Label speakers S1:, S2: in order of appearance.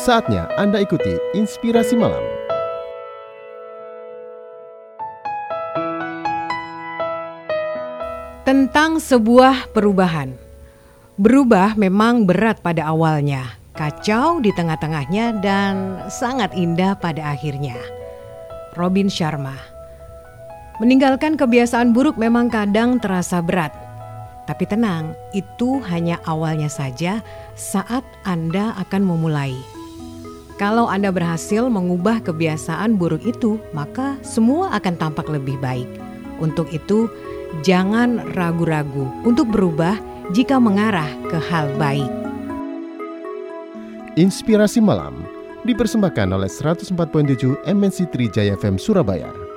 S1: Saatnya Anda ikuti Inspirasi Malam.
S2: Tentang sebuah perubahan. Berubah memang berat pada awalnya, kacau di tengah-tengahnya dan sangat indah pada akhirnya. Robin Sharma. Meninggalkan kebiasaan buruk memang kadang terasa berat. Tapi tenang, itu hanya awalnya saja saat Anda akan memulai. Kalau Anda berhasil mengubah kebiasaan buruk itu, maka semua akan tampak lebih baik. Untuk itu, jangan ragu-ragu untuk berubah jika mengarah ke hal baik.
S1: Inspirasi Malam dipersembahkan oleh 104.7 MNC Trijaya FM Surabaya.